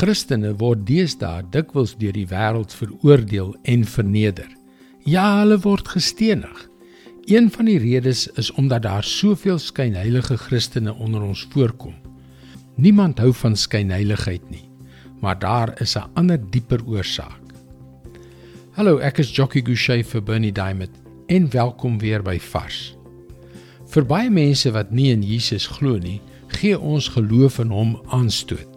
Christene word deesdae dikwels deur die wêreld veroordeel en verneder. Ja, hulle word gestenig. Een van die redes is omdat daar soveel skynheilige Christene onder ons voorkom. Niemand hou van skynheiligheid nie, maar daar is 'n ander dieper oorsaak. Hallo, ek is Jockey Gouchee vir Bernie Diamond en welkom weer by Vars. Vir baie mense wat nie in Jesus glo nie, gee ons geloof in hom aanstoot.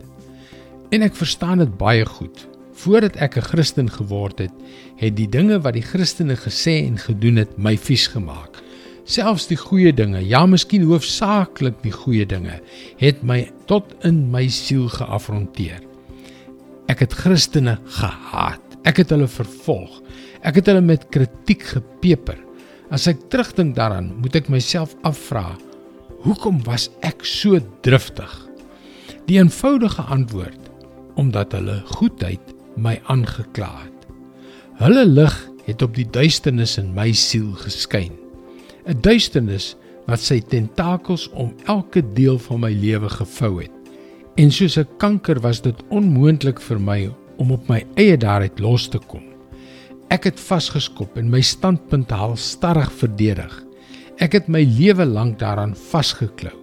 En ek verstaan dit baie goed. Voordat ek 'n Christen geword het, het die dinge wat die Christene gesê en gedoen het my vies gemaak. Selfs die goeie dinge, ja, miskien hoofsaaklik die goeie dinge, het my tot in my siel geafronteer. Ek het Christene gehaat. Ek het hulle vervolg. Ek het hulle met kritiek gepeper. As ek terugdink daaraan, moet ek myself afvra, hoekom was ek so driftig? Die eenvoudige antwoord omdat hulle goedheid my aangekla het. Hulle lig het op die duisternis in my siel geskyn. 'n Duisternis wat sy tentakels om elke deel van my lewe gevou het. En soos 'n kanker was dit onmoontlik vir my om op my eie daaruit los te kom. Ek het vasgeskop en my standpunt haal starrig verdedig. Ek het my lewe lank daaraan vasgeklou.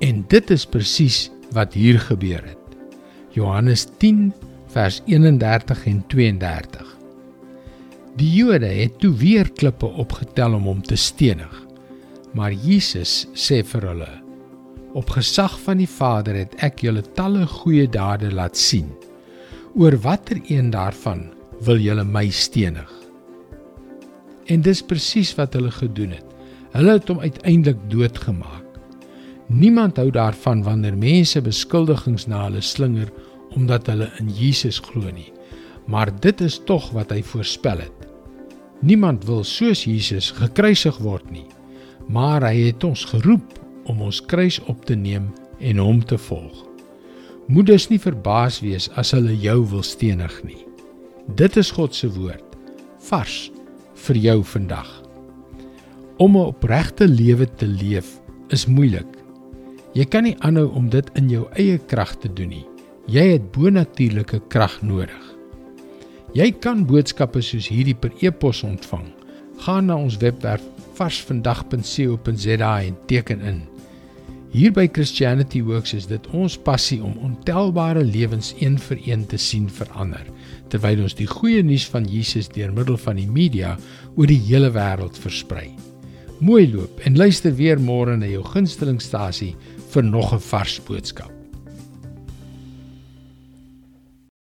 En dit is presies wat hier gebeur het. Johannes 10 vers 31 en 32. Die Jode het toe weer klippe opgetel om hom te stenig. Maar Jesus sê vir hulle: Op gesag van die Vader het ek julle talle goeie dade laat sien. Oor watter een daarvan wil julle my stenig? En dis presies wat hulle gedoen het. Hulle het hom uiteindelik doodgemaak. Niemand hou daarvan wanneer mense beskuldigings na hulle slinger omdat hulle in Jesus glo nie. Maar dit is tog wat hy voorspel het. Niemand wil soos Jesus gekruisig word nie, maar hy het ons geroep om ons kruis op te neem en hom te volg. Moet dus nie verbaas wees as hulle jou wil stenig nie. Dit is God se woord vars vir jou vandag. Om 'n opregte lewe te leef is moeilik. Jy kan nie aanhou om dit in jou eie krag te doen nie. Jy het bonatuurlike krag nodig. Jy kan boodskappe soos hierdie per e-pos ontvang. Gaan na ons webwerf varsvandag.co.za en teken in. Hier by Christianity Works is dit ons passie om ontelbare lewens een vir een te sien verander terwyl ons die goeie nuus van Jesus deur middel van die media oor die hele wêreld versprei. Mooi loop en luister weer môre na jou gunstelingstasie vir nog 'n vars boodskap.